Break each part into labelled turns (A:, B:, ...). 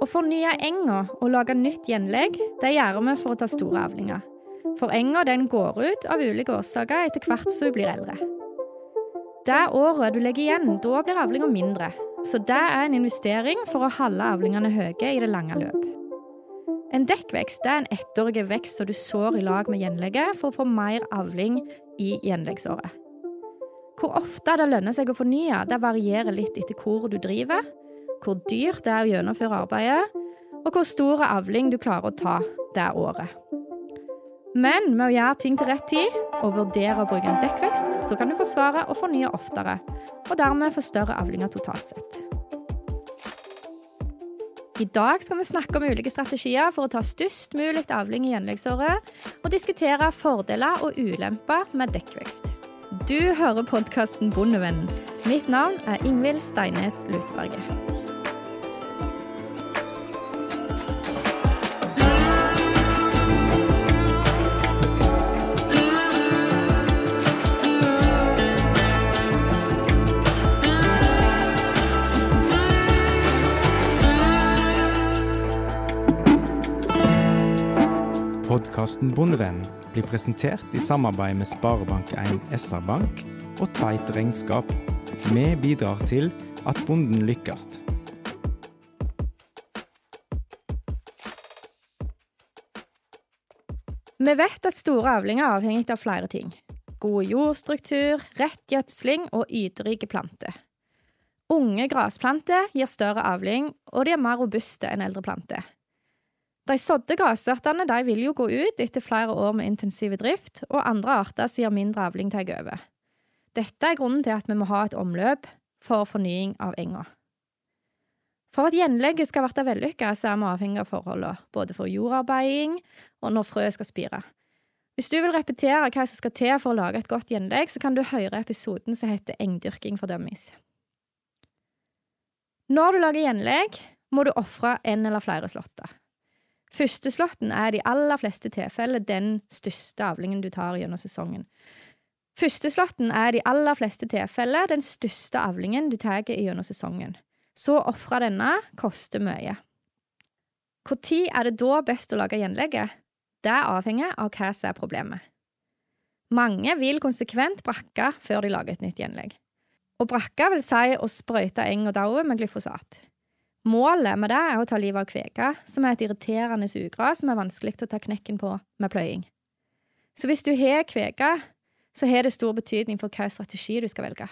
A: Å fornye enga og lage nytt gjenlegg, det gjør vi for å ta store avlinger. For enga den går ut av ulike årsaker etter hvert som hun blir eldre. Det året du legger igjen, da blir avlinga mindre. Så det er en investering for å holde avlingene høye i det lange løp. En dekkvekst er en ettårig vekst som du sår i lag med gjenlegget for å få mer avling i gjenleggsåret. Hvor ofte det lønner seg å fornye, det varierer litt etter hvor du driver, hvor dyrt det er å gjennomføre arbeidet, og hvor stor avling du klarer å ta det året. Men med å gjøre ting til rett tid og vurdere å bruke en dekkvekst, så kan du forsvare å fornye oftere, og dermed få større avlinger totalt sett. I dag skal vi snakke om ulike strategier for å ta størst mulig avling i gjenleggsåret, og diskutere fordeler og ulemper med dekkvekst. Du hører podkasten Bondevennen. Mitt navn er Ingvild Steines Lutberget.
B: Podkasten Bondevennen blir presentert i samarbeid med Sparebank1 SR-Bank og Tveit Regnskap. Vi bidrar til at bonden lykkes.
A: Vi vet at store avlinger er avhengig av flere ting. God jordstruktur, rett gjødsling og yterike planter. Unge grasplanter gir større avling, og de er mer robuste enn eldre planter. De sådde grasartene vil jo gå ut etter flere år med intensiv drift, og andre arter sier mindre avling tar over. Dette er grunnen til at vi må ha et omløp for fornying av enga. For at gjenlegget skal bli vellykka, så er vi avhengig av forholdene, både for jordarbeiding og når frøet skal spire. Hvis du vil repetere hva som skal til for å lage et godt gjenlegg, så kan du høre episoden som heter Engdyrking for dummies. Når du lager gjenlegg, må du ofre en eller flere slåtter. Førsteslåtten er i de aller fleste tilfeller den største avlingen du tar gjennom sesongen. Førsteslåtten er i de aller fleste tilfeller den største avlingen du tar gjennom sesongen. Så å ofre denne koster mye. Når er det da best å lage gjenlegget? Det avhenger av hva som er problemet. Mange vil konsekvent brakke før de lager et nytt gjenlegg. Og brakke vil si å sprøyte eng og daue med glyfosat. Målet med det er å ta livet av kvega, som er et irriterende ugras som er vanskelig å ta knekken på med pløying. Så hvis du har kvega, så har det stor betydning for hvilken strategi du skal velge.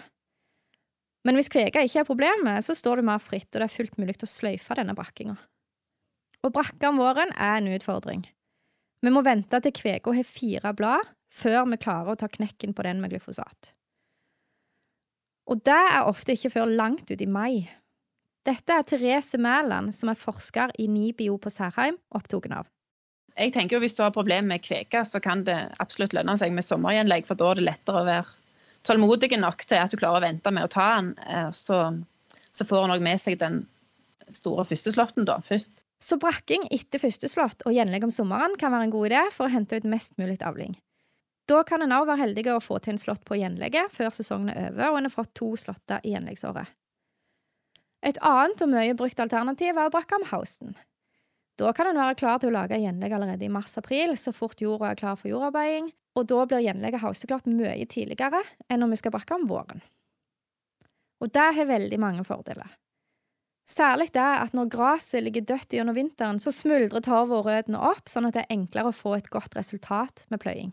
A: Men hvis kvega ikke er problemet, så står du mer fritt, og det er fullt mulig å sløyfe denne brakkinga. Og brakke om våren er en utfordring. Vi må vente til kvega har fire blad, før vi klarer å ta knekken på den med glyfosat. Og det er ofte ikke før langt ut i mai, dette er Therese Mæland, som er forsker i NIBIO på Særheim, opptatt av.
C: Jeg tenker jo Hvis du har problemer med kveka, så kan det absolutt lønne seg med sommergjenlegg, for da er det lettere å være tålmodig nok til at du klarer å vente med å ta den. Eh, så, så får en òg med seg den store første slåtten da, først.
A: Så brakking etter første slått og gjenlegg om sommeren kan være en god idé for å hente ut mest mulig avling. Da kan en òg være heldig å få til en slått på gjenlegget før sesongen er over og en har fått to slåtter i gjenleggsåret. Et annet og mye brukt alternativ er om hausten. Da kan en være klar til å lage gjenlegg allerede i mars-april, så fort jorda er klar for jordarbeiding, og da blir gjenlegget hausteklart mye tidligere enn når vi skal brakke om våren. Og det har veldig mange fordeler. Særlig det at når gresset ligger dødt gjennom vinteren, så smuldrer torv og røttene opp, sånn at det er enklere å få et godt resultat med pløying.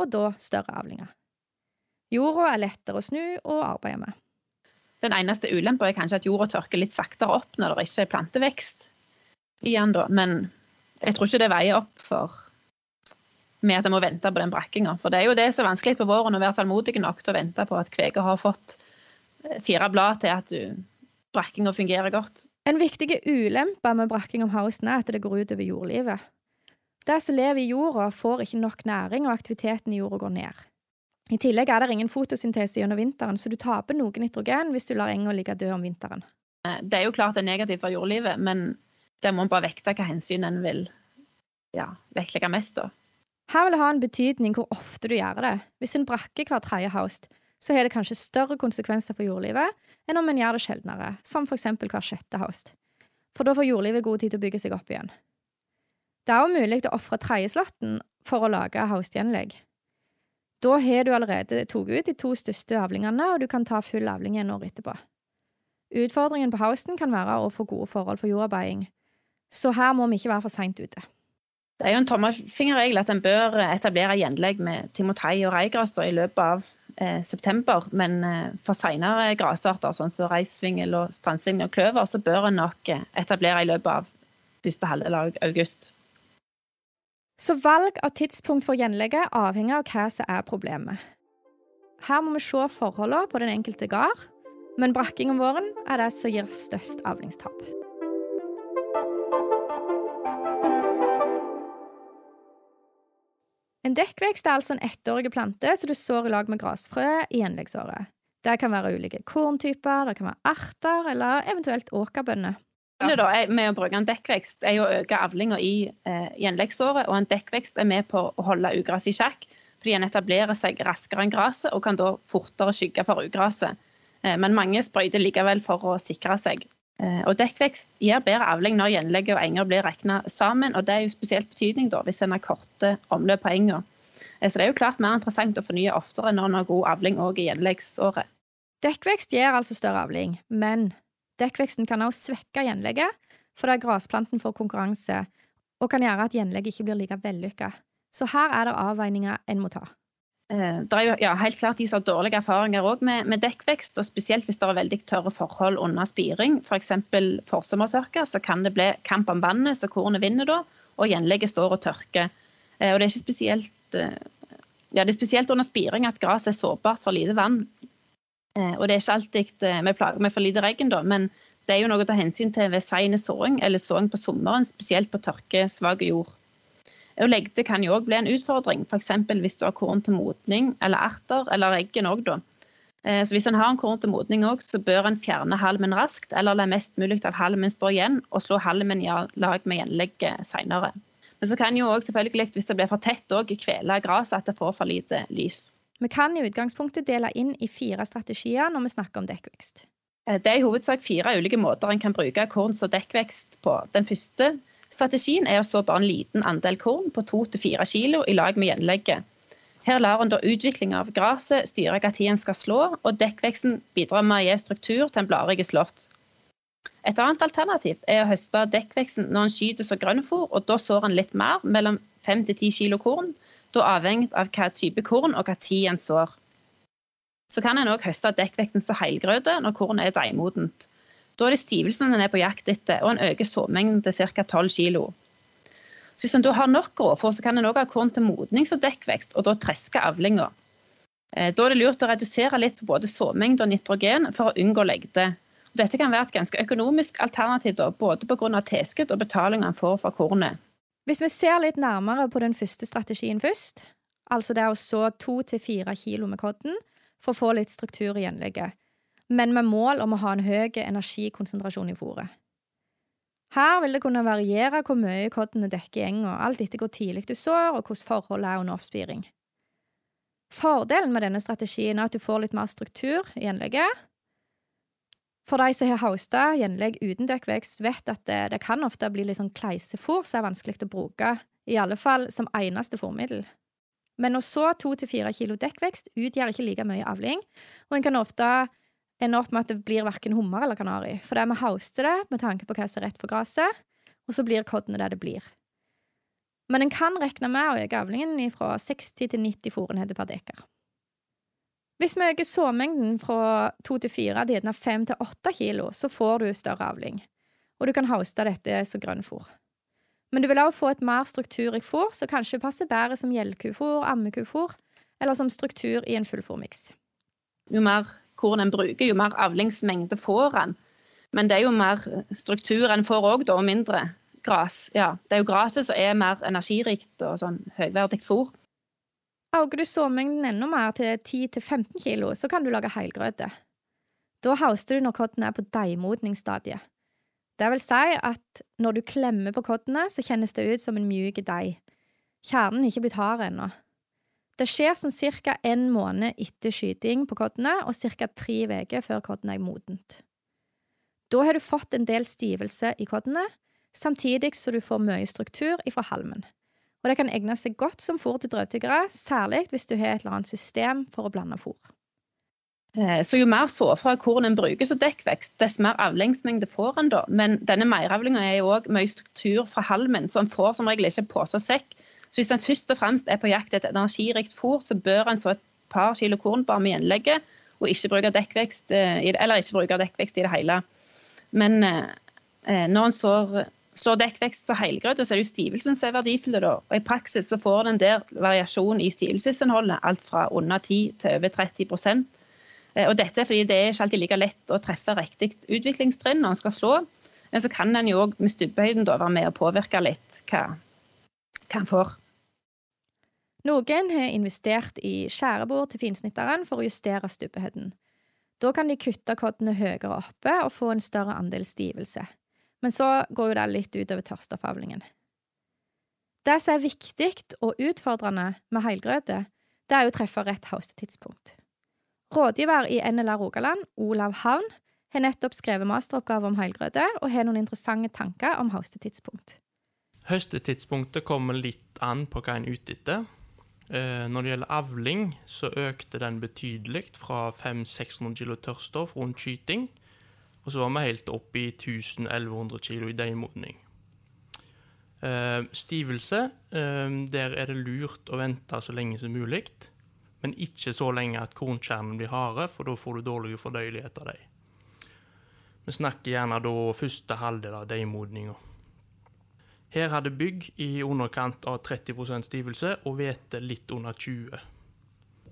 A: Og da større avlinger. Jorda er lettere å snu og arbeide med.
C: Den eneste ulempa er kanskje at jorda tørker litt saktere opp når det ikke er plantevekst igjen, da. Men jeg tror ikke det veier opp for med at jeg må vente på den brakkinga. For det er jo det som er vanskelig på våren, å være tålmodig nok til å vente på at kveget har fått eh, fire blad til at brakkinga fungerer godt.
A: En viktig ulempe med brakking om høsten er at det går ut over jordlivet. Det som lever i jorda, får ikke nok næring, og aktiviteten i jorda går ned. I tillegg er det ingen fotosyntese gjennom vinteren, så du taper noe nitrogen hvis du lar enga ligge død om vinteren.
C: Eh, det er jo klart det er negativt for jordlivet, men det må bare vekte hva hensyn en vil ja, vektlegge mest. da.
A: Her vil det ha en betydning hvor ofte du gjør det. Hvis en brakker hver tredje høst, så har det kanskje større konsekvenser for jordlivet enn om en gjør det sjeldnere, som for eksempel hver sjette høst. for da får jordlivet god tid til å bygge seg opp igjen. Det er også mulig å ofre tredjeslåtten for å lage haustgjenlegg. Da har du allerede tatt ut de to største avlingene, og du kan ta full avling igjen året etterpå. Utfordringen på hausten kan være å få gode forhold for jordarbeiding, så her må vi ikke være for seint ute.
C: Det er jo en tommelfingerregel at en bør etablere gjenlegg med timotei og reigras i løpet av eh, september, men eh, for senere grasarter, sånn som reisvingel og strandsvingel og kløver, så bør en nok eh, etablere i løpet av første halvdel av august.
A: Så valg av tidspunkt for gjenlegget avhenger av hva som er problemet. Her må vi se forholdene på den enkelte gard, men brakking om våren er det som gir størst avlingstap. En dekkvekst er altså en ettårig plante som du sår i lag med grasfrø i gjenleggsåret. Det kan være ulike korntyper, det kan være arter eller eventuelt åkerbønner.
C: Da, med å bruke en dekkvekst er å øke avlinga i eh, gjenleggsåret, og en dekkvekst er med på å holde ugras i sjakk, fordi en etablerer seg raskere enn gresset og kan da fortere skygge for ugraset. Eh, men mange sprøyter likevel for å sikre seg. Eh, og Dekkvekst gir bedre avling når gjenlegget og enger blir regna sammen, og det er jo spesielt betydning da, hvis en har korte omløp på enga. Eh, så det er jo klart mer interessant å fornye oftere når en har god avling òg i gjenleggsåret.
A: Dekkvekst gir altså større avling, men Dekkveksten kan også svekke gjenlegget, fordi grasplanten får konkurranse, og kan gjøre at gjenlegget ikke blir like vellykka. Så her er det avveininger en må ta.
C: Eh, det er jo ja, helt klart de som har dårlige erfaringer med, med, dekkvekst, og spesielt hvis det er veldig tørre forhold under spiring, f.eks. For forsommertørke, så kan det bli kamp om vannet, så kornet vinner da, og gjenlegget står og tørker. Eh, og det er spesielt eh, ja, det er spesielt under spiring at gresset er sårbart for lite vann. Eh, og det er ikke alltid eh, vi plager med for lite regn, da, men det er jo noe å ta hensyn til ved sein såing eller såing på sommeren, spesielt på tørkesvak jord. Og Legde kan jo òg bli en utfordring, f.eks. hvis du har korn til modning eller erter, eller eggen òg, da. Eh, så Hvis en har en korn til modning òg, så bør en fjerne halmen raskt, eller la mest mulig av halmen stå igjen, og slå halmen i lag med gjenlegget seinere. Men så kan jo òg selvfølgelig, hvis det blir for tett, kvele gresset, at det får for lite lys.
A: Vi kan i utgangspunktet dele inn i fire strategier når vi snakker om dekkvekst.
C: Eh, det er i hovedsak fire ulike måter en kan bruke korn som dekkvekst på. Den første strategien er å så bare en liten andel korn på 2-4 kg i lag med gjenlegget. Her lar en da utvikling av gresset styre når en skal slå, og dekkveksten bidrar med å gi struktur til en bladrik slått. Et annet alternativ er å høste dekkveksten når en skyter som grønnfôr, og da sår en litt mer, mellom 5-10 kg korn, da avhengig av hva type korn og hva tid en sår. Så kan en òg høste dekkvekten som helgrøde når kornet er deigmodent. Da er det stivelsen en er på jakt etter, og en øker såmengden til ca. 12 kg. Hvis en da har nok grovfòr, så kan en òg ha korn til modning som dekkvekst, og da treske avlinga. Eh, da er det lurt å redusere litt på både såmengde og nitrogen for å unngå legde. Dette kan være et ganske økonomisk alternativ, da, både pga. tilskudd og betaling en får for kornet.
A: Hvis vi ser litt nærmere på den første strategien først, altså det å så to til fire kilo med kodden for å få litt struktur i gjenlegget, men med mål om å ha en høy energikonsentrasjon i fôret. Her vil det kunne variere hvor mye koddene dekker i enga, alt etter hvor tidlig du sår og hvordan forholdet er under oppspiring. Fordelen med denne strategien er at du får litt mer struktur i gjenlegget, for de som har hosta gjenlegg uten dekkvekst, vet at det, det kan ofte bli litt sånn kleisefôr som er vanskelig å bruke, i alle fall som eneste fôrmiddel. Men å så to til fire kilo dekkvekst utgjør ikke like mye avling, og en kan ofte ende opp med at det blir verken hummer eller kanari, for det er vi hauster det med tanke på hva som er rett for gresset, og så blir koddene det det blir. Men en kan regne med å øke avlingen fra 60 til 90 fôrenheter per dekar. Hvis vi øker såmengden fra to til fire til gjerne fem til åtte kilo, så får du større avling, og du kan hoste dette som grønnfôr. Men du vil også få et mer strukturrikt fôr, som kanskje passer bedre som gjeldkufôr, ammekufôr, eller som struktur i en fullfòrmiks.
C: Jo mer korn en bruker, jo mer avlingsmengde får en. Men det er jo mer struktur en får òg, og mindre gras. Ja, det er jo gresset som er mer energirikt og sånn høyverdig fôr.
A: Øker du såmengden enda mer til 10-15 kilo, så kan du lage heilgrøte. Da hauster du når kodden er på deigmodningsstadiet. Det vil si at når du klemmer på koddene, så kjennes det ut som en mjuk deig. Kjernen er ikke blitt hard ennå. Det skjer sånn ca. en måned etter skyting på koddene og ca. tre uker før kodden er modent. Da har du fått en del stivelse i koddene, samtidig som du får mye struktur ifra halmen. Og det kan egne seg godt som fôr til drøvtyggere, særlig hvis du har et eller annet system for å blande fôr.
C: Eh, så jo mer såfra korn en bruker som dekkvekst, dess mer avlingsmengde får en da. Men denne meieravlinga er jo òg mye struktur fra halmen, så en får som regel ikke pose og sekk. Så hvis en først og fremst er på jakt etter energirikt fôr, så bør en så et par kilo korn bare med gjenlegget, og ikke bruke dekkvekst, eh, eller ikke bruke dekkvekst i det hele. Men når en sår slår dekkvekst og helgrøt, så er det jo stivelsen som er verdifull. Og I praksis så får den der variasjon i stivelsesinnholdet, alt fra under 10 til over 30 eh, og Dette er fordi det er ikke alltid like lett å treffe riktig utviklingstrinn når en skal slå. Men så kan en jo òg med stubbehøyden være med å påvirke litt hva, hva en får.
A: Noen har investert i skjærebord til finsnitteren for å justere stubbehøyden. Da kan de kutte koddene høyere oppe og få en større andel stivelse. Men så går jo det litt utover tørstefavlingen. Det som er viktig og utfordrende med helgrøte, det er å treffe rett høstetidspunkt. Rådgiver i NLR Rogaland, Olav Havn, har nettopp skrevet masteroppgave om helgrøte og har noen interessante tanker om høstetidspunkt.
D: Høstetidspunktet kommer litt an på hva en er ute etter. Eh, når det gjelder avling, så økte den betydelig fra 500-600 kg tørrstoff rundt skyting og så var vi helt oppe i 1100 kg i deigmodning. Uh, stivelse, uh, der er det lurt å vente så lenge som mulig. Men ikke så lenge at kornkjernene blir harde, for da får du dårlig fordøyelighet av dem. Vi snakker gjerne da første halvdel av deigmodninga. Her hadde bygg i underkant av 30% stivelse og hvete litt under 20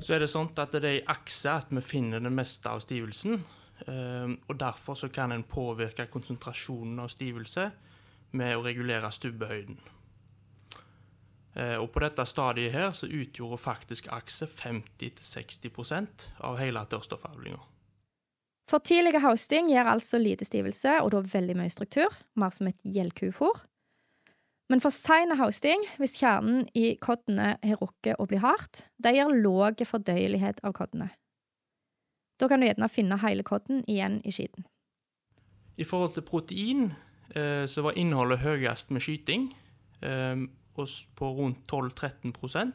D: Så er det sånn at det er i akse at vi finner det meste av stivelsen. Ehm, og Derfor så kan en påvirke konsentrasjonen av stivelse med å regulere stubbehøyden. Ehm, og På dette stadiet her så utgjorde faktisk akse 50-60% av hele tørrstoffavlinga.
A: For tidlig hosting gir altså lite stivelse, og da veldig mye struktur, mer som et gjeldkufor. Men for sein hosting, hvis kjernen i koddene har rukket å bli hardt, det gir låg fordøyelighet av koddene. Da kan du gjerne finne hele kodden igjen i skiten.
D: I forhold til protein eh, så var innholdet høyest med skyting, eh, på rundt 12-13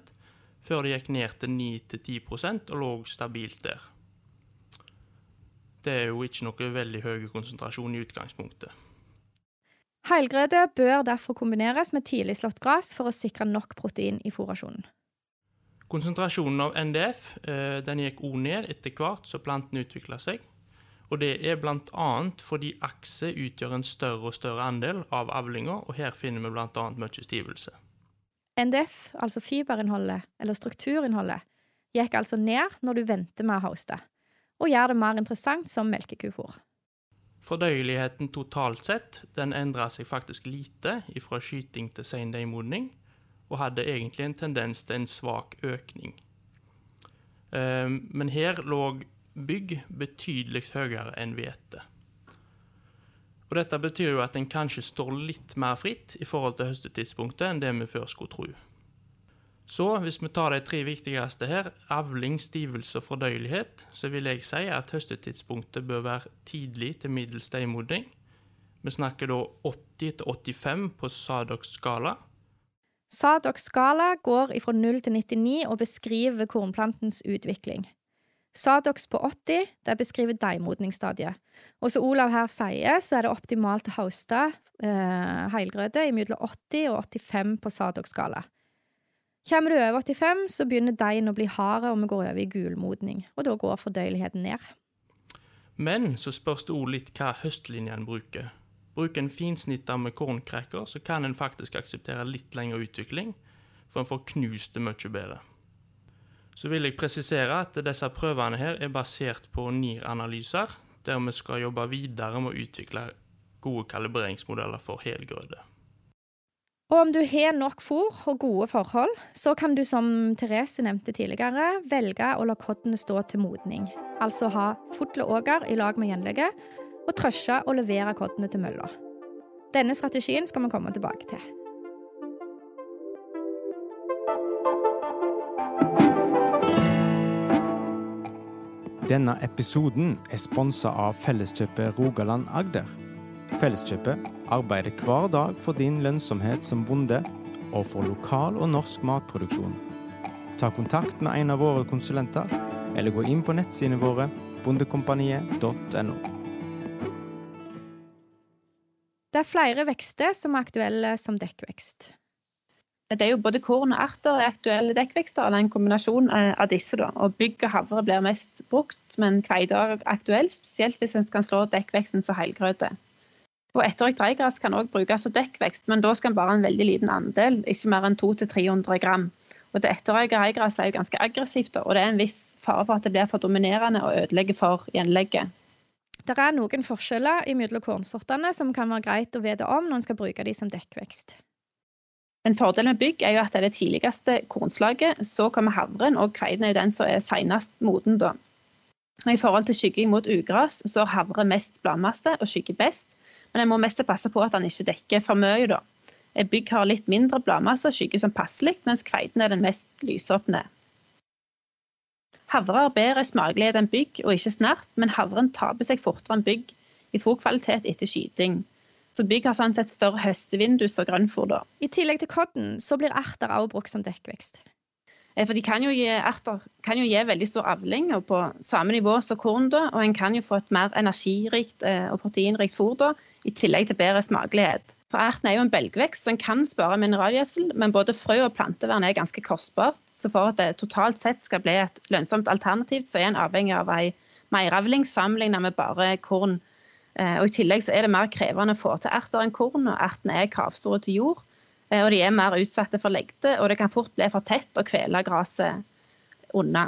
D: før det gikk ned til 9-10% og lå stabilt der. Det er jo ikke noe veldig høy konsentrasjon i utgangspunktet.
A: Heilgrøde bør derfor kombineres med tidlig slått gress for å sikre nok protein i fôrasjonen.
D: Konsentrasjonen av NDF eh, den gikk òg ned etter hvert som planten utvikla seg. Og det er bl.a. fordi akse utgjør en større og større andel av avlinga, og her finner vi bl.a. mye stivelse.
A: NDF, altså fiberinnholdet, eller strukturinnholdet, gikk altså ned når du venter med å hoste, og gjør det mer interessant som melkekufôr.
D: Fordøyeligheten totalt sett den endra seg faktisk lite fra skyting til sein deigmodning, og hadde egentlig en tendens til en svak økning. Ehm, men her lå bygg betydelig høyere enn hvete. Og Dette betyr jo at en kanskje står litt mer fritt i forhold til høstetidspunktet enn det vi før skulle tro. Så hvis vi tar de tre viktigste her, avling, stivelse og fordøyelighet, så vil jeg si at høstetidspunktet bør være tidlig til middels deigmodning. Vi snakker da 80 85 på Sadoks skala,
A: Sadoks skala går fra 0 til 99 og beskriver kornplantens utvikling. Sadox på 80 det beskriver deigmodningsstadiet. Og som Olav her sier, så er det optimalt å hoste eh, i mellom 80 og 85 på Sadox skala. Kommer du over 85, så begynner deigen å bli hard, og vi går over i gulmodning. Og da går fordøyeligheten ned.
D: Men så spørs det òg litt hva høstlinjen bruker. Bruker en finsnitter med kornkrekker, så kan en faktisk akseptere litt lengre utvikling, for en får knust det mye bedre. Så vil jeg presisere at disse prøvene her er basert på NIR-analyser, der vi skal jobbe videre med å utvikle gode kalibreringsmodeller for helgrøde.
A: Og om du har nok fôr og gode forhold, så kan du som Therese nevnte tidligere, velge å la koddene stå til modning. Altså ha fotle åger i lag med gjenlegget, og trøsje og levere koddene til mølla. Denne strategien skal vi komme tilbake til.
B: Denne episoden er sponsa av Felleskjøpet Rogaland Agder. Felleskjøpet arbeider hver dag for din lønnsomhet som bonde, og for lokal og norsk matproduksjon. Ta kontakt med en av våre konsulenter, eller gå inn på nettsidene våre bondekompaniet.no.
A: Det er flere vekster som er aktuelle som dekkvekst.
C: Det er jo både korn og erter er aktuelle dekkvekster, eller en kombinasjon av disse. da. Og Bygg og havre blir mest brukt, men kveite er aktuelt, spesielt hvis en kan slå dekkveksten som helgrøte. Og Etterøkt reigras kan òg brukes som dekkvekst, men da skal en bare ha en veldig liten andel, ikke mer enn 200-300 gram. Og Det etterøyka reigras er jo ganske aggressivt, og det er en viss fare for at det blir for dominerende og ødelegger for gjenlegget.
A: Det er noen forskjeller mellom kornsortene som kan være greit å vite om når en skal bruke de som dekkvekst.
C: En fordel med bygg er jo at det er det tidligste kornslaget. Så kommer havren, og kveiten er den som er senest moden. da. I forhold til skygging mot ugras, så har havre mest bladmasse og skygger best. Men en må mest passe på at den ikke dekker for mye. da. Et bygg har litt mindre bladmasse og skygger som passelig, mens kveiten er den mest lysåpne. Havre har bedre smakelighet enn bygg og ikke snert, men havren taper seg fortere enn bygg i fòrkvalitet etter skyting. Så bygg har sånn sett større høstevindus og grønnfòr da.
A: I tillegg til kodden så blir erter også brukt som dekkvekst.
C: Eh, for de kan jo gi, erter kan jo gi veldig stor avling og på samme nivå som korn, da, og en kan jo få et mer energirikt eh, og proteinrikt fôr da, i tillegg til bedre smakelighet. For Erten er jo en belgvekst som kan spare mineralgjødsel, men både frø og plantevern er ganske kostbart. Så for at det totalt sett skal bli et lønnsomt alternativ, så er en avhengig av ei meieravling sammenlignet med bare korn. Eh, og I tillegg så er det mer krevende å få til erter enn korn, og ertene er kravstore til jord. Eh, og de er mer utsatte for legde, og det kan fort bli for tett å kvele gresset unna.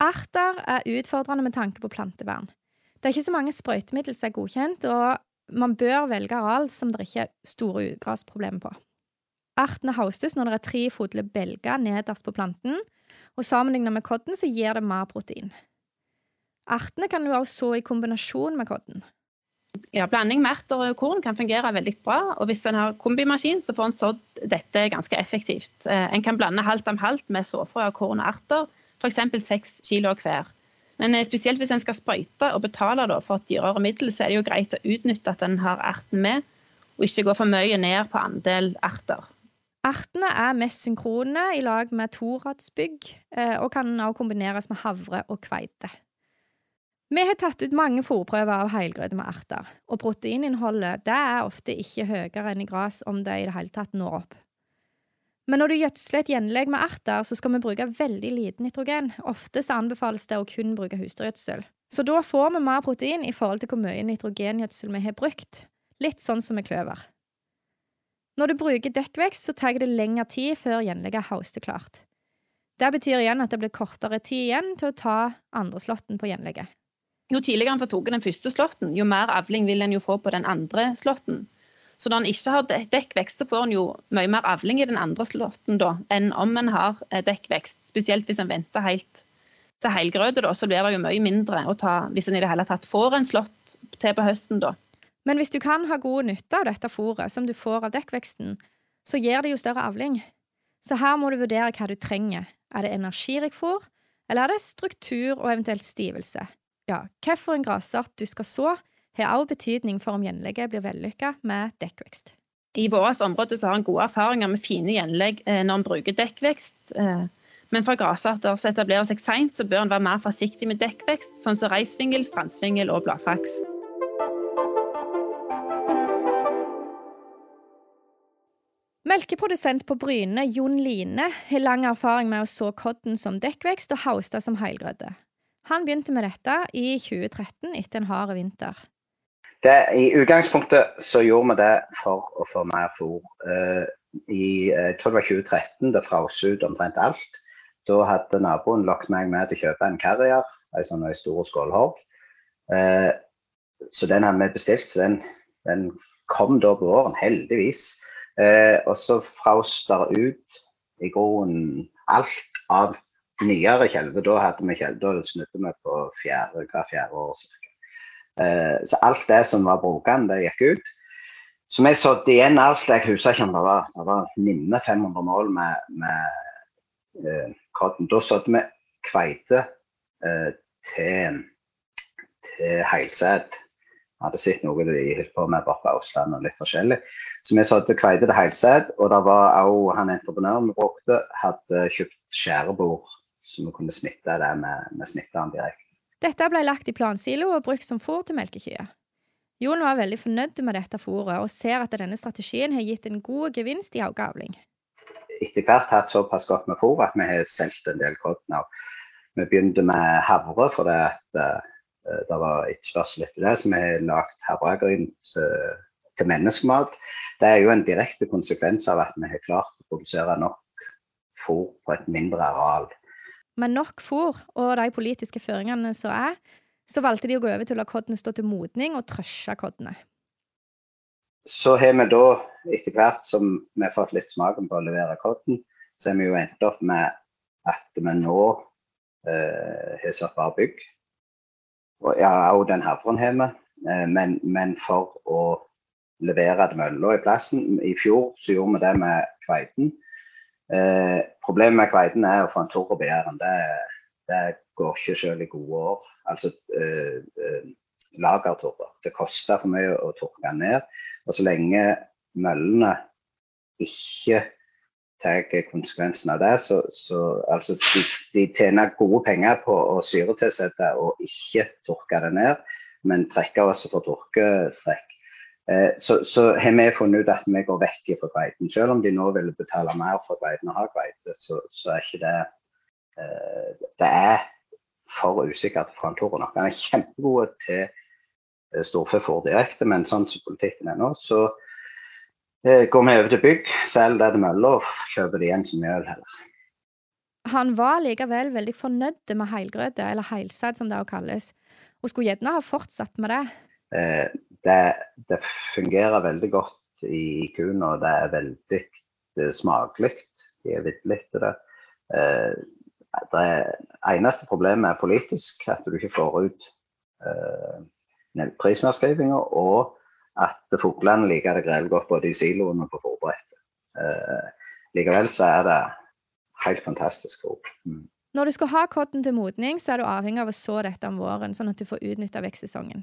A: Erter er utfordrende med tanke på plantevern. Det er ikke så mange sprøytemidler som er godkjent, og man bør velge areal som det ikke er store utgrasproblemer på. Artene haustes når det er tre fodle belger nederst på planten, og sammenlignet med kodden så gir det mer protein. Artene kan du også så i kombinasjon med kodden.
C: Ja, Blanding med erter og korn kan fungere veldig bra. og Hvis en har kombimaskin, så får en sådd dette ganske effektivt. Eh, en kan blande halvt om halvt med såfrø korn og erter, f.eks. seks kilo hver. Men eh, spesielt hvis en skal sprøyte og betale for et dyrere middel, så er det jo greit å utnytte at en har erten med, og ikke gå for mye ned på andel erter.
A: Ertene er mest synkrone i lag med toradsbygg, eh, og kan også kombineres med havre og kveite. Vi har tatt ut mange fòrprøver av helgrøte med erter, og proteininnholdet det er ofte ikke høyere enn i gras om det i det hele tatt når opp. Men når du gjødsler et gjenlegg med erter, så skal vi bruke veldig lite nitrogen. Ofte så anbefales det å kun bruke husdyrgjødsel. Så da får vi mer protein i forhold til hvor mye nitrogengjødsel vi har brukt. Litt sånn som med kløver. Når du bruker dekkvekst, så tar det lengre tid før gjenlegget er hausteklart. Det betyr igjen at det blir kortere tid igjen til å ta andreslåtten på gjenlegget.
C: Jo tidligere en får tatt den første slåtten, jo mer avling vil en jo få på den andre slåtten. Så når en ikke har dekkvekst, får en jo mye mer avling i den andre slåtten da, enn om en har eh, dekkvekst. Spesielt hvis en venter helt til helgrøde, da, så blir det jo mye mindre å ta hvis en i det hele tatt får en slått til på høsten. da.
A: Men hvis du kan ha god nytte av dette fôret som du får av dekkveksten, så gir det jo større avling. Så her må du vurdere hva du trenger. Er det energirikt fôr, eller er det struktur og eventuelt stivelse? Ja, hvilken grasart du skal så, har også betydning for om gjenlegget blir vellykka med dekkvekst.
C: I vårt område har en gode erfaringer med fine gjenlegg eh, når en bruker dekkvekst. Eh, men for grasarter som etablerer seg seint, så bør en være mer forsiktig med dekkvekst, sånn som reisvingel, strandsvingel og bladfaks.
A: Melkeprodusent på Bryne, Jon Line, har lang erfaring med å så kodden som dekkvekst og hausta som heilgrødde. Han begynte med dette i 2013 etter en hard vinter.
E: Det, I utgangspunktet så gjorde vi det for å få mer fôr. Uh, I jeg det var 2013 det frøs ut omtrent alt. Da hadde naboen lokket meg med til å kjøpe en carrier, en sånn stor skålhogg. Uh, så den hadde vi bestilt, så den, den kom da på våren, heldigvis. Uh, og så frøs det ut i grunnen alt av nyere kjelve, da hadde vi kjelve, da snudde vi på fjerde, hver fjerde år. Eh, så alt det som var brukende, det gikk ut. Så vi satt igjen alt. Jeg husker ikke om det var, det var nimme 500 mål med, med eh, cotton. Da satt vi kveite eh, til, til Heilset. Vi hadde sett noe de holdt på med borte på og litt forskjellig. Så vi satt kveite til Heilset. og det var òg han entreprenøren vi brukte, hadde kjøpt skjærebord så vi kunne snitte det med, med snitteren direkte.
A: Dette ble lagt i plansilo og brukt som fôr til melkekyr. Jon var veldig fornøyd med dette fôret, og ser at denne strategien har gitt en god gevinst i avgavling.
E: Etter hvert hatt såpass godt med fôr at vi har solgt en del korn. Vi begynte med havre, for det, uh, det var etterspørsel etter det. Så vi har lagd havregryn til, til menneskemat. Det er jo en direkte konsekvens av at vi har klart å produsere nok fôr på et mindre areal
A: med nok fôr og de politiske føringene som er, så valgte de å gå over til å la koddene stå til modning og trøsje koddene.
E: Så har vi da, etter hvert som vi har fått litt smaken på å levere kodden, så har vi jo endt opp med at vi nå eh, har satt bare bygg. Og ja, òg den havren har vi. Eh, men, men, for å levere mølla i plassen I fjor så gjorde vi det med kveiten. Eh, problemet med kveiten er å få en tørr og bæren. Det, det, går ikke selv i gode år. Altså eh, eh, lagertørre. Det koster for mye å tørke den ned. Og så lenge møllene ikke tar konsekvensen av det, så, så altså, de, de, tjener gode penger på å syretilsette og ikke tørke det ned, men trekker også for tørketrekk. Eh, så, så, har vi funnet ut at vi går vekk fra kveiten. Selv om de nå vil betale mer for kveiten og ha kveite, så, så, er ikke det eh, Det er for usikkert for Tore nok. Han er kjempegod til storfe for direkte, men sånn som politikken er nå, så går vi over til bygg, selger det til mølla og kjøper det igjen som mjøl heller.
A: Han var likevel veldig fornøyd med heilgrøte, eller heilsæd som det også kalles, og skulle gjerne ha fortsatt med det.
E: Eh, det, det, fungerer veldig godt i kuen, og det er veldig smakelig. De er vitterlig til det. Eh, det eneste problemet er politisk, at du ikke får ut eh, prisnedskrivinger, og at fuglene liker det greit godt både i siloen og på forberedte. Eh, likevel så er det helt fantastisk fôr. Mm.
A: Når du skal ha kodden til modning, så er du avhengig av å så dette om våren, sånn at du får utnytta vekstsesongen.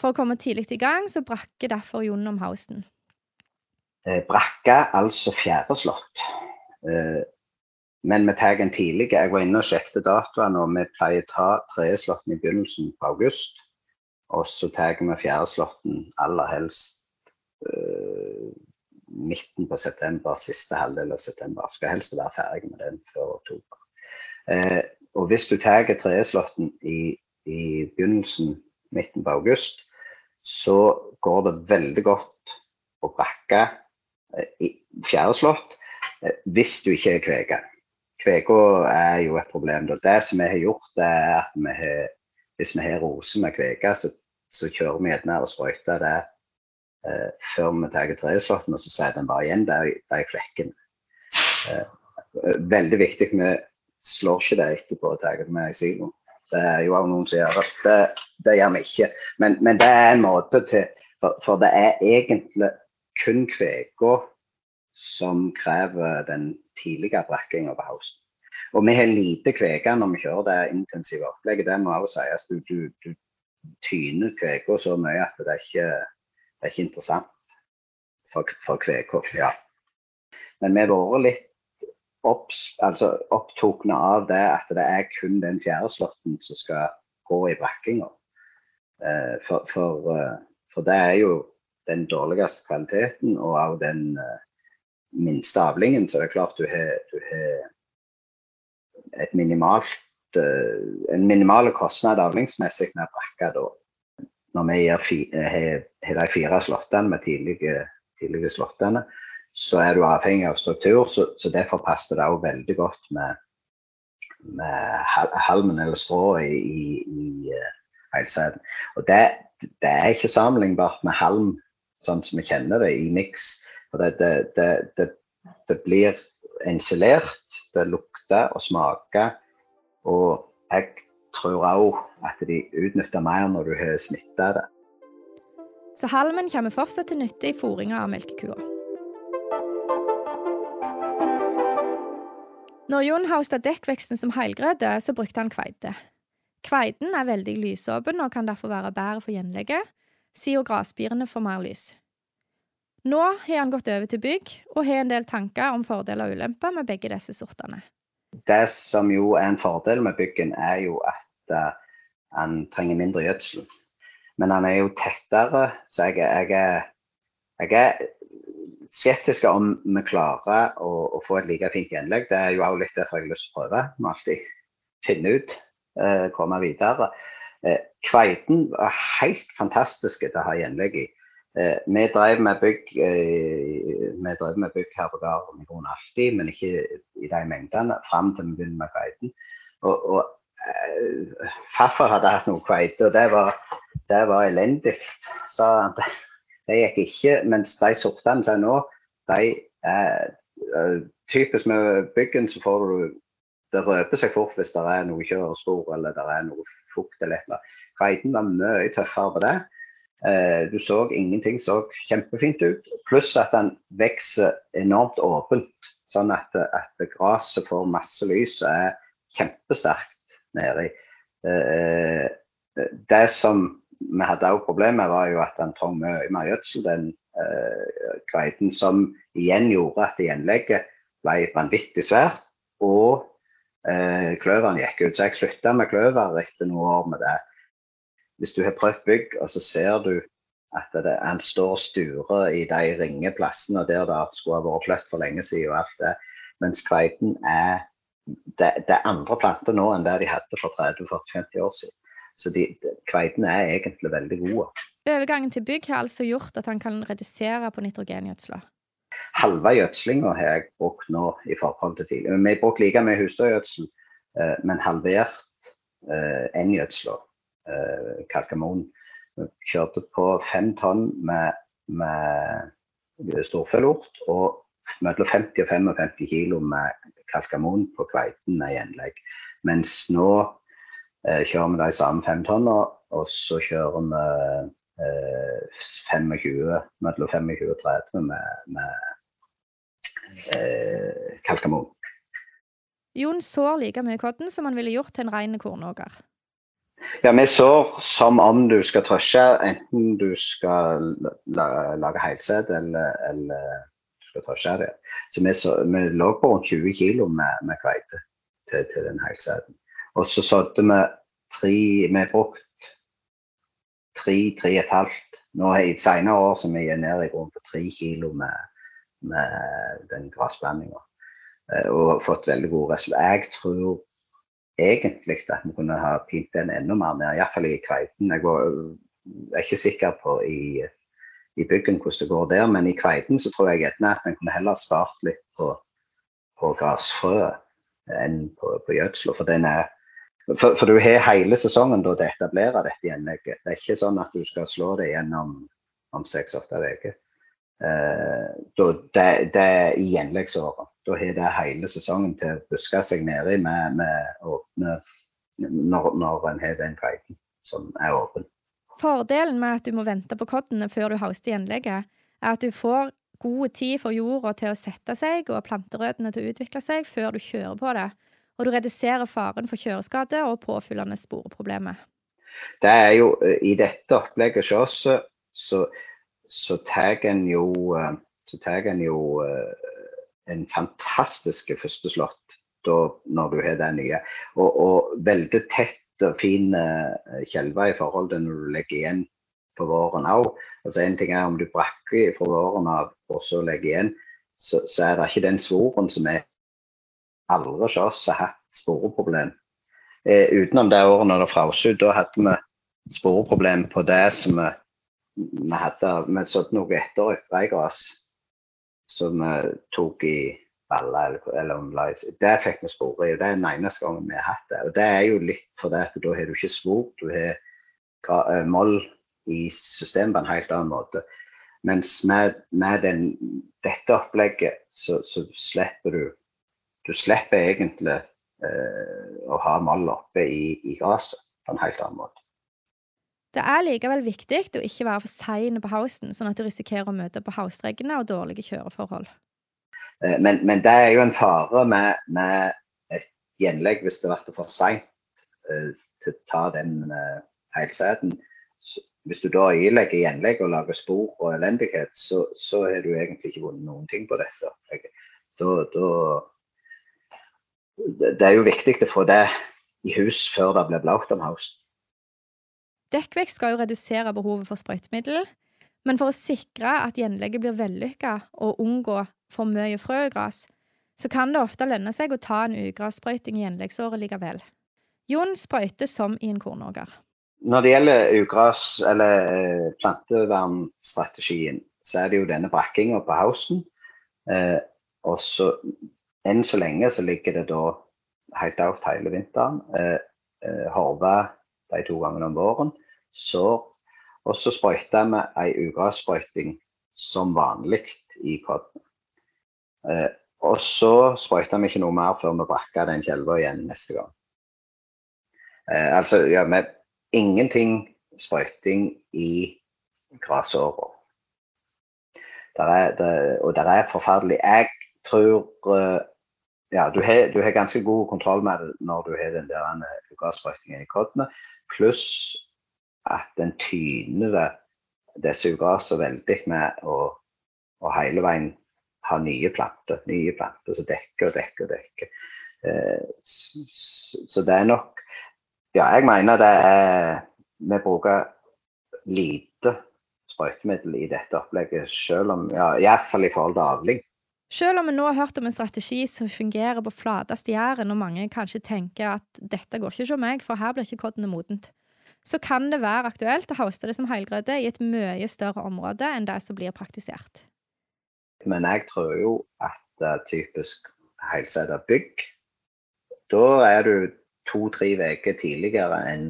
A: For å komme tidlig i gang, så brakker derfor Jon om hausten.
E: Brakka, altså fjæreslått. slott. men vi tar den tidlig. Jeg var inne og sjekket datoene, og vi pleier å ta tredjeslåtten i begynnelsen på august. Og så tar vi fjerdeslåtten aller helst uh, midten på september, siste halvdel av september. Skal helst være ferdig med den før oktober. Uh, og hvis du tar tredjeslåtten i, i begynnelsen midten på august, så går det veldig godt å brakke eh, i fjæreslått eh, hvis du ikke er kvege. Kvega er jo et problem. Det som vi har gjort, er at vi har, hvis vi har roser med kvege, så, så, kjører vi gjerne og sprøyter det eh, før vi tar treslåtten, og så setter den bare igjen der, der i flekken. Eh, veldig viktig. Vi slår ikke det etterpå og tar det med i siloen. Det er jo også noen som gjør det. Det, gjør vi ikke. Men, men, det er en måte til For, for det er egentlig kun kvega som krever den tidlige brakkinga på hausten. Og vi har lite kvega når vi kjører det intensive opplegget. Det må også sies. Du, du, du tyner kvega så mye at det er ikke, det er ikke interessant for, for kveka. Ja. Men vi har vært litt opps, altså opptukne av det at det er kun den fjerdeslåtten som skal gå i brakkinga. Eh, for, for, eh, for, det er jo den dårligste kvaliteten og av den uh, minste avlingen. Så det er klart du har, du har minimalt, en minimal kostnad avlingsmessig med brakka da. Når vi har, de fire slåttene med tidlige, tidlige slåttene så er du avhengig av struktur. Så, så derfor passer det òg veldig godt med, med halmen eller strået i, i, i uh, heilsæden. Og det, det, er ikke sammenlignbart med halm sånn som vi kjenner det i miks. For det, det, det, blir insulert, det lukter og smaker. Og jeg tror òg at de utnytter mer når du har snitta det.
A: Så halmen kommer fortsatt til nytte i fôringa av melkekua. Når Jon hausta dekkveksten som heilgrøte, så brukte han kveite. Kveiten er veldig lysåpen og kan derfor være bedre for gjenlegget, siden grasspirene får mer lys. Nå har han gått over til bygg, og har en del tanker om fordeler og ulemper med begge disse sortene.
E: Det som jo er en fordel med byggen, er jo at uh, han trenger mindre gjødsel. Men han er jo tettere, så jeg, jeg, jeg er skeptisk om vi klarer å, å, få et like fint gjenlegg. Det er jo også litt derfor jeg har lyst til å prøve. Vi må alltid finne ut, eh, komme videre. Eh, kveiten var helt fantastisk til å ha gjenlegg i. Eh, vi drev med bygg eh, med bygg her på gården i grunnen alltid, men ikke i de mengdene fram til vi begynner med kveiten. Og, og eh, farfar hadde hatt noe kveite, og det var, det var elendig, sa han. Det, gikk ikke. Mens de sortene som er nå, de er uh, Typisk med byggen så får du Det røper seg fort hvis det er noe kjørespor eller det er noe fukt eller et eller var mye tøffere på det. Eh, du så ingenting så kjempefint ut. Pluss at den vokser enormt åpent. Sånn at, at gresset får masse lys og er kjempesterkt nedi. Eh, det som vi hadde òg problemet, var jo at den trong mye gjødsel, den eh, kveiten. Som igjen gjorde at gjenlegget ble vanvittig svært. Og eh, kløveren gikk ut. Så jeg slutta med kløver etter noen år med det hvis du har prøvd bygg, og så ser du at det, han står og sturer i de ringe plassene der det skulle ha vært kløtt for lenge siden og alt det, mens kveiten er det, det andre planter nå enn det de hadde for 30-40-50 år siden. Så de, kveitene er egentlig veldig gode.
A: Overgangen til bygg har altså gjort at han kan redusere på nitrogengjødsla.
E: Halve gjødslinga har jeg brukt nå i forhold til tidligere. Vi har brukt like mye husdyrgjødsel, eh, men halvert N-gjødsla. Eh, eh, kalkamon. Vi kjørte på fem tonn med, med storfelort og mellom 50 og 55 kilo med kalkamon på kveiten med gjenlegg. Mens nå eh, kjører vi de samme femtonna, og så kjører vi eh, 25, mellom 25 og 30 med, med eh, kalkamon.
A: Jon sår like mye kodden som han ville gjort til en ren kornåker.
E: Ja, vi sår som om du skal trøsje, enten du skal lage heilsæd eller, eller du skal trøsje det. Så vi, så, vi lå på rundt 20 kg med, med kveite til, til den heilsæden. Og så sådde vi tre Vi brukt tre, tre og et halvt. Nå i senere år så vi er nede i grunn på tre kilo med, med den gressblandinga. Eh, og fått veldig gode resultater. Jeg tror egentlig at vi kunne ha pint den enda mer ned, iallfall i kveiten. Jeg er ikke sikker på i, i byggen hvordan det går der, men i kveiten så tror jeg gjerne at en kunne heller spart litt på, på grasfrøet enn på, på gjødsel. For, for, for, du har hele sesongen da til å etablere dette gjenlegget. Det er ikke sånn at du skal slå det gjennom om seks-åtte uker. Eh, det, det er i gjenleggsåret da har det hele sesongen til å buske seg nedi med, med åpne når, når en har den kveiten som er åpen.
A: Fordelen med at du må vente på koddene før du hauster gjenlegget, er at du får god tid for jorda til å sette seg og planterøttene til å utvikle seg før du kjører på det, og du reduserer faren for kjøreskade og påfyllende sporeproblemer.
E: Det er jo, I dette opplegget hos oss så, så tar en jo, eh, så jo uh, en fantastisk førsteslått når du har det nye. Og, og veldig tett og fin kjelve i forhold til når du legger igjen på våren òg. Altså, en ting er om du brakker fra våren av og så legger igjen, så, så, er det ikke den svoren som er aldri hos oss har hatt sporeproblem. Eh, utenom det året når det frøs ut, da hadde vi sporeproblem på det som vi, vi hadde Vi sådde noe etter røykgras som vi tok i baller eller, eller omlais. Det fikk vi spore i. og Det er den eneste gangen vi har hatt det. Og Det er jo litt fordi at da har du ikke svor, du har eh, moll i systemet på en helt annen måte. Mens med, med den, dette opplegget så, så, slipper du Du slipper egentlig eh, å ha moll oppe i, i gresset på en helt annen måte.
A: Det er likevel viktig å ikke være for sein på hausten, sånn at du risikerer å møte på haustreggene og dårlige kjøreforhold.
E: Eh, men, men, det er jo en fare med, med et gjenlegg hvis det blir for seint eh, til å ta den uh, heilsæden. Hvis du da ilegger gjenlegg og lager spor og elendighet, så, så har du egentlig ikke vunnet noen ting på dette. Da, da, det er jo viktig å få det i hus før det blir blaut om høsten.
A: Dekkvekst skal jo redusere behovet for sprøytemiddel, men for å sikre at gjenlegget blir vellykka og unngå for mye frøgras, så kan det ofte lønne seg å ta en ugrassprøyting i gjenleggsåret likevel. Jon sprøyter som i en kornåker.
E: Når det gjelder ugras- eller eh, plantevernstrategien, så er det jo denne brakkinga på høsten. Eh, og så enn så lenge så ligger det da helt out hele vinteren. Eh, eh, Horve de to gangene om våren. Sår. Og så sprøyter vi ei ugrassprøyting som vanlig i kodden. Eh, og så sprøyter vi ikke noe mer før vi brakker den kjelva igjen neste gang. Eh, altså, ja, med ingenting sprøyting i grasåra. Og det er forferdelig. Jeg tror uh, ja, du har, du har, ganske god kontroll med det når du har den der ugrassprøytingen i koddene. Pluss at den tyner det, disse ugrasene veldig med å, å hele veien ha nye planter. Nye planter som dekker og dekker og dekker. Så, så det er nok Ja, jeg mener det er Vi bruker lite sprøytemiddel i dette opplegget, selv om, ja, iallfall i forhold til avling.
A: Selv om vi nå har hørt om en strategi som fungerer på flateste Jæren, og mange kanskje tenker at dette går ikke hos meg, for her blir ikke koddene modent, så kan det være aktuelt å hoste det som heilgrøde i et mye større område enn det som blir praktisert.
E: Men jeg tror jo at er typisk heilsæda bygg, da er du to-tre uker tidligere enn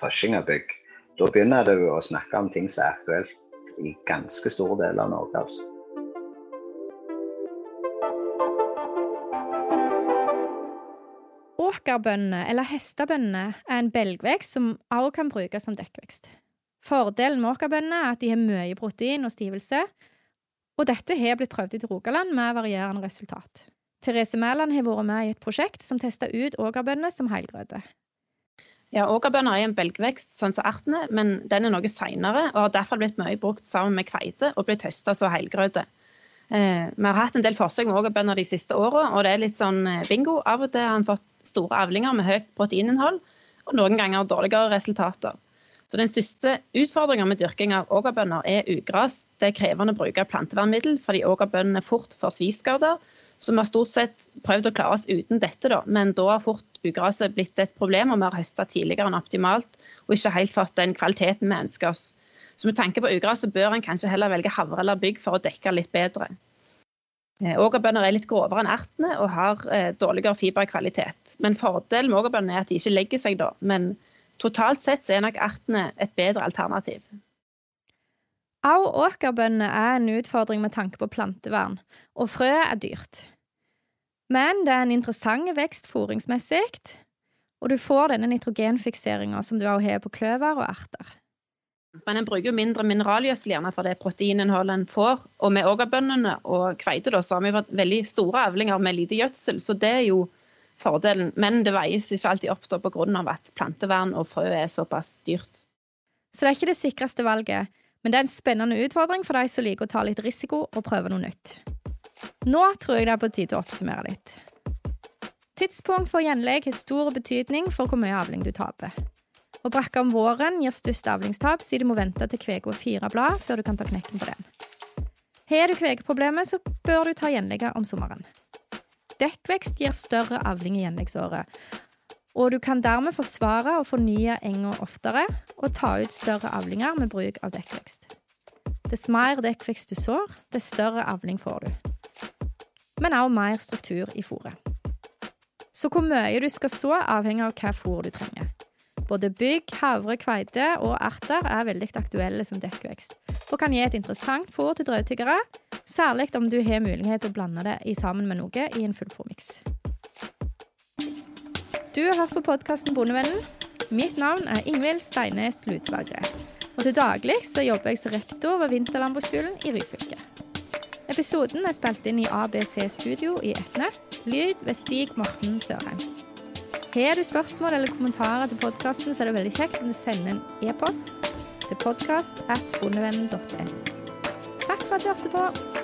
E: tøsjing av bygg. Da begynner du å snakke om ting som er aktuelt i ganske store deler av Norge. altså.
A: Åkerbønner, eller hestebønner, er en belgvekst som også kan brukes som dekkvekst. Fordelen med åkerbønner er at de har mye protein og stivelse, og dette har blitt prøvd ut i Rogaland med varierende resultat. Therese Mæland har vært med i et prosjekt som testa ut åkerbønner som helgrøde.
C: Ja, Åkerbønner er en belgvekst sånn som ertene, men den er noe seinere og har derfor blitt mye brukt sammen med kveite og blitt høsta som helgrøte. Eh, vi har hatt en del forsøk med åkerbønner de siste åra, og det er litt sånn eh, bingo. Av og til har en fått store avlinger med høyt proteininnhold, og noen ganger dårligere resultater. Så Den største utfordringa med dyrking av ågerbønner er ugras. Det er krevende å bruke plantevernmiddel fordi ågerbøndene fort får sviskader. Så vi har stort sett prøvd å klare oss uten dette, da. men da har fort ugraset blitt et problem, og vi har høsta tidligere enn optimalt og ikke helt fått den kvaliteten vi ønsker oss. Så med tanke på ugras så bør en kanskje heller velge havre eller bygg for å dekke litt bedre. Eh, åkerbønner er litt grovere enn ertene og har eh, dårligere fiberkvalitet. Men fordelen med åkerbønner er at de ikke legger seg da. Men totalt sett så er nok ertene et bedre alternativ.
A: Au åkerbønner er en utfordring med tanke på plantevern, og frø er dyrt. Men det er en interessant vekst fôringsmessig, og du får denne nitrogenfikseringa som du òg har på kløver og erter.
C: Men en bruker jo mindre mineralgjødsel for det proteininnholdet en får. Og med ågerbøndene og kveite da, så har vi fått veldig store avlinger med lite gjødsel, så det er jo fordelen. Men det veies ikke alltid opp da pga. at plantevern og frø er såpass dyrt.
A: Så det er ikke det sikreste valget, men det er en spennende utfordring for de som liker å ta litt risiko og prøve noe nytt. Nå tror jeg det er på tide å oppsummere litt. Tidspunkt for gjenlegg har stor betydning for hvor mye avling du taper. Å brakke om våren gir størst avlingstap, siden du må vente til kvega er fire blad før du kan ta knekken på den. Har du kvegeproblemer, så bør du ta gjenlegget om sommeren. Dekkvekst gir større avling i gjenleggsåret, og du kan dermed forsvare og fornye enga oftere og ta ut større avlinger med bruk av dekkvekst. Dess mer dekkvekst du sår, dess større avling får du. Men også mer struktur i fôret. Så hvor mye du skal så, avhenger av hva fôr du trenger. Både bygg, havre, kveite og erter er veldig aktuelle som dekkvekst, og kan gi et interessant fôr til drøvtyggere, særlig om du har mulighet til å blande det i sammen med noe i en fullfòrmiks. Du har hørt på podkasten Bondevennen. Mitt navn er Ingvild Steines Lutvagre, Og til daglig så jobber jeg som rektor ved Vinterlandbruksskolen i Ryfylke. Episoden er spilt inn i ABC Studio i Etne. Lyd ved Stig Morten Sørheim. Har du spørsmål eller kommentarer til podkasten, så er det veldig kjekt om du sender en e-post til podkast.bondevennen.no. Takk for at du hørte på.